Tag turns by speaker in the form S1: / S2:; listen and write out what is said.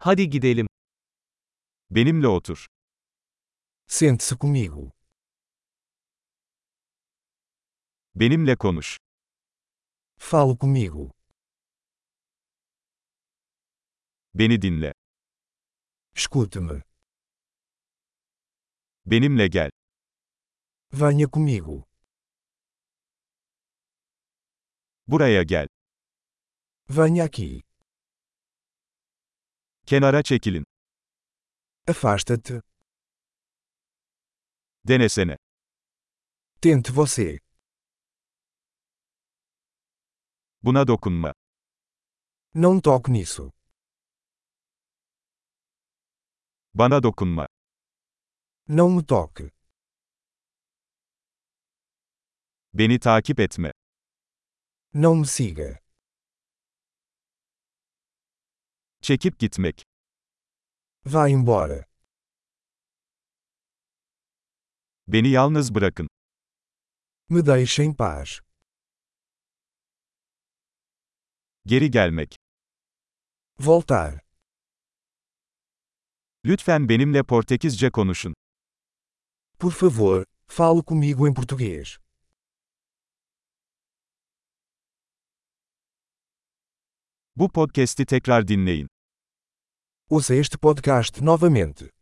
S1: Hadi gidelim.
S2: Benimle otur.
S3: Sente-se comigo.
S2: Benimle konuş.
S3: Fale comigo.
S2: Beni dinle.
S3: Escute-me.
S2: Benimle gel.
S3: Venha comigo.
S2: Buraya gel.
S3: Venha aqui.
S2: Kenara çekilin.
S3: Afasta-te.
S2: Denesene.
S3: Tente você.
S2: Buna dokunma.
S3: Não toque nisso.
S2: Bana dokunma.
S3: Não me toque.
S2: Beni takip etme.
S3: Não me siga.
S2: Çekip gitmek.
S3: Vá embora.
S2: Beni yalnız bırakın.
S3: Me deixe em paz.
S2: Geri gelmek.
S3: Voltar.
S2: Lütfen benimle Portekizce konuşun.
S3: Por favor, fale comigo em português.
S2: Bu podcast'i tekrar dinleyin.
S3: Ouça este podcast novamente.